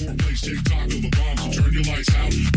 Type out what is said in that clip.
Fortnite, shake, toggle the bombs, and turn your lights out.